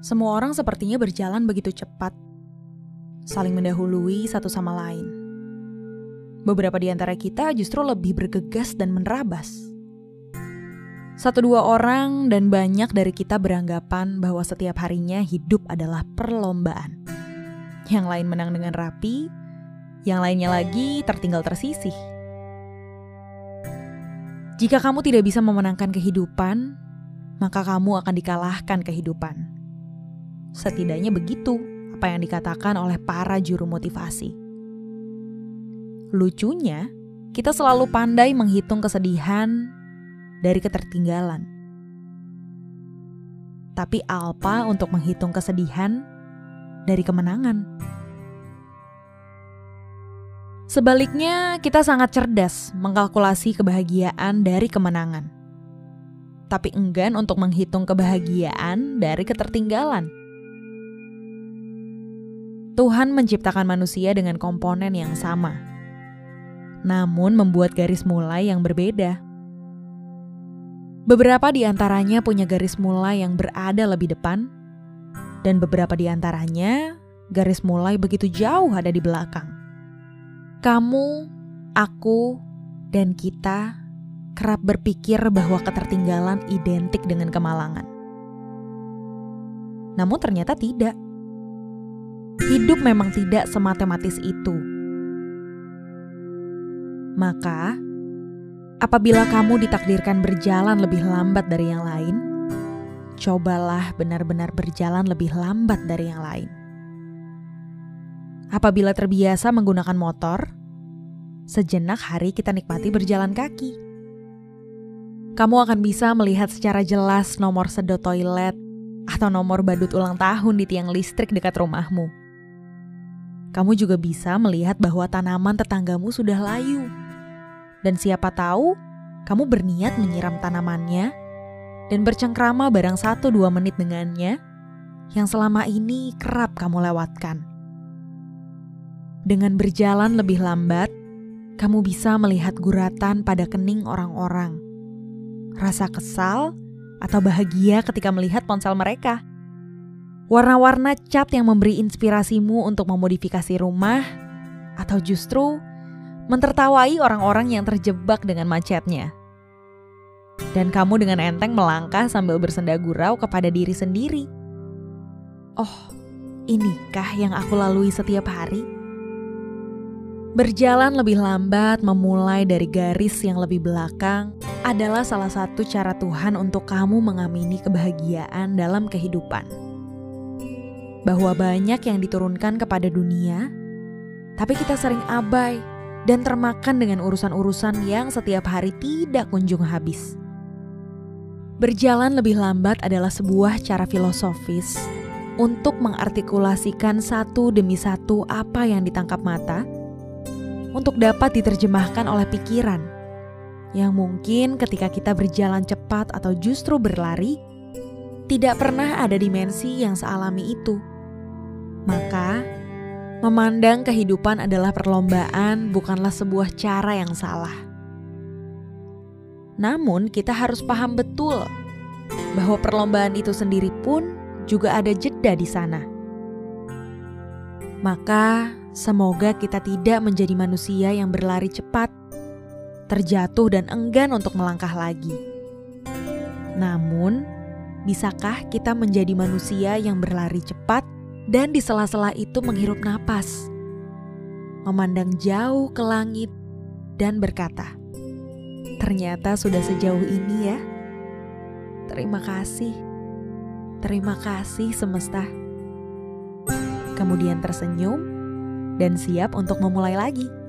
Semua orang sepertinya berjalan begitu cepat, saling mendahului satu sama lain. Beberapa di antara kita justru lebih bergegas dan menerabas. Satu dua orang dan banyak dari kita beranggapan bahwa setiap harinya hidup adalah perlombaan. Yang lain menang dengan rapi, yang lainnya lagi tertinggal tersisih. Jika kamu tidak bisa memenangkan kehidupan, maka kamu akan dikalahkan kehidupan. Setidaknya begitu apa yang dikatakan oleh para juru motivasi. Lucunya, kita selalu pandai menghitung kesedihan dari ketertinggalan. Tapi alpa untuk menghitung kesedihan dari kemenangan. Sebaliknya, kita sangat cerdas mengkalkulasi kebahagiaan dari kemenangan. Tapi enggan untuk menghitung kebahagiaan dari ketertinggalan. Tuhan menciptakan manusia dengan komponen yang sama, namun membuat garis mulai yang berbeda. Beberapa di antaranya punya garis mulai yang berada lebih depan, dan beberapa di antaranya garis mulai begitu jauh ada di belakang. Kamu, aku, dan kita kerap berpikir bahwa ketertinggalan identik dengan kemalangan. Namun ternyata tidak hidup memang tidak sematematis itu. Maka, apabila kamu ditakdirkan berjalan lebih lambat dari yang lain, cobalah benar-benar berjalan lebih lambat dari yang lain. Apabila terbiasa menggunakan motor, sejenak hari kita nikmati berjalan kaki. Kamu akan bisa melihat secara jelas nomor sedot toilet atau nomor badut ulang tahun di tiang listrik dekat rumahmu kamu juga bisa melihat bahwa tanaman tetanggamu sudah layu. Dan siapa tahu, kamu berniat menyiram tanamannya dan bercengkrama barang satu dua menit dengannya yang selama ini kerap kamu lewatkan. Dengan berjalan lebih lambat, kamu bisa melihat guratan pada kening orang-orang. Rasa kesal atau bahagia ketika melihat ponsel mereka warna-warna cat yang memberi inspirasimu untuk memodifikasi rumah, atau justru mentertawai orang-orang yang terjebak dengan macetnya. Dan kamu dengan enteng melangkah sambil bersenda gurau kepada diri sendiri. Oh, inikah yang aku lalui setiap hari? Berjalan lebih lambat, memulai dari garis yang lebih belakang, adalah salah satu cara Tuhan untuk kamu mengamini kebahagiaan dalam kehidupan bahwa banyak yang diturunkan kepada dunia, tapi kita sering abai dan termakan dengan urusan-urusan yang setiap hari tidak kunjung habis. Berjalan lebih lambat adalah sebuah cara filosofis untuk mengartikulasikan satu demi satu apa yang ditangkap mata untuk dapat diterjemahkan oleh pikiran yang mungkin ketika kita berjalan cepat atau justru berlari tidak pernah ada dimensi yang sealami itu. Maka, memandang kehidupan adalah perlombaan, bukanlah sebuah cara yang salah. Namun, kita harus paham betul bahwa perlombaan itu sendiri pun juga ada jeda di sana. Maka, semoga kita tidak menjadi manusia yang berlari cepat, terjatuh, dan enggan untuk melangkah lagi. Namun, bisakah kita menjadi manusia yang berlari cepat? dan di sela-sela itu menghirup napas, memandang jauh ke langit, dan berkata, "Ternyata sudah sejauh ini ya. Terima kasih, terima kasih semesta." Kemudian tersenyum dan siap untuk memulai lagi.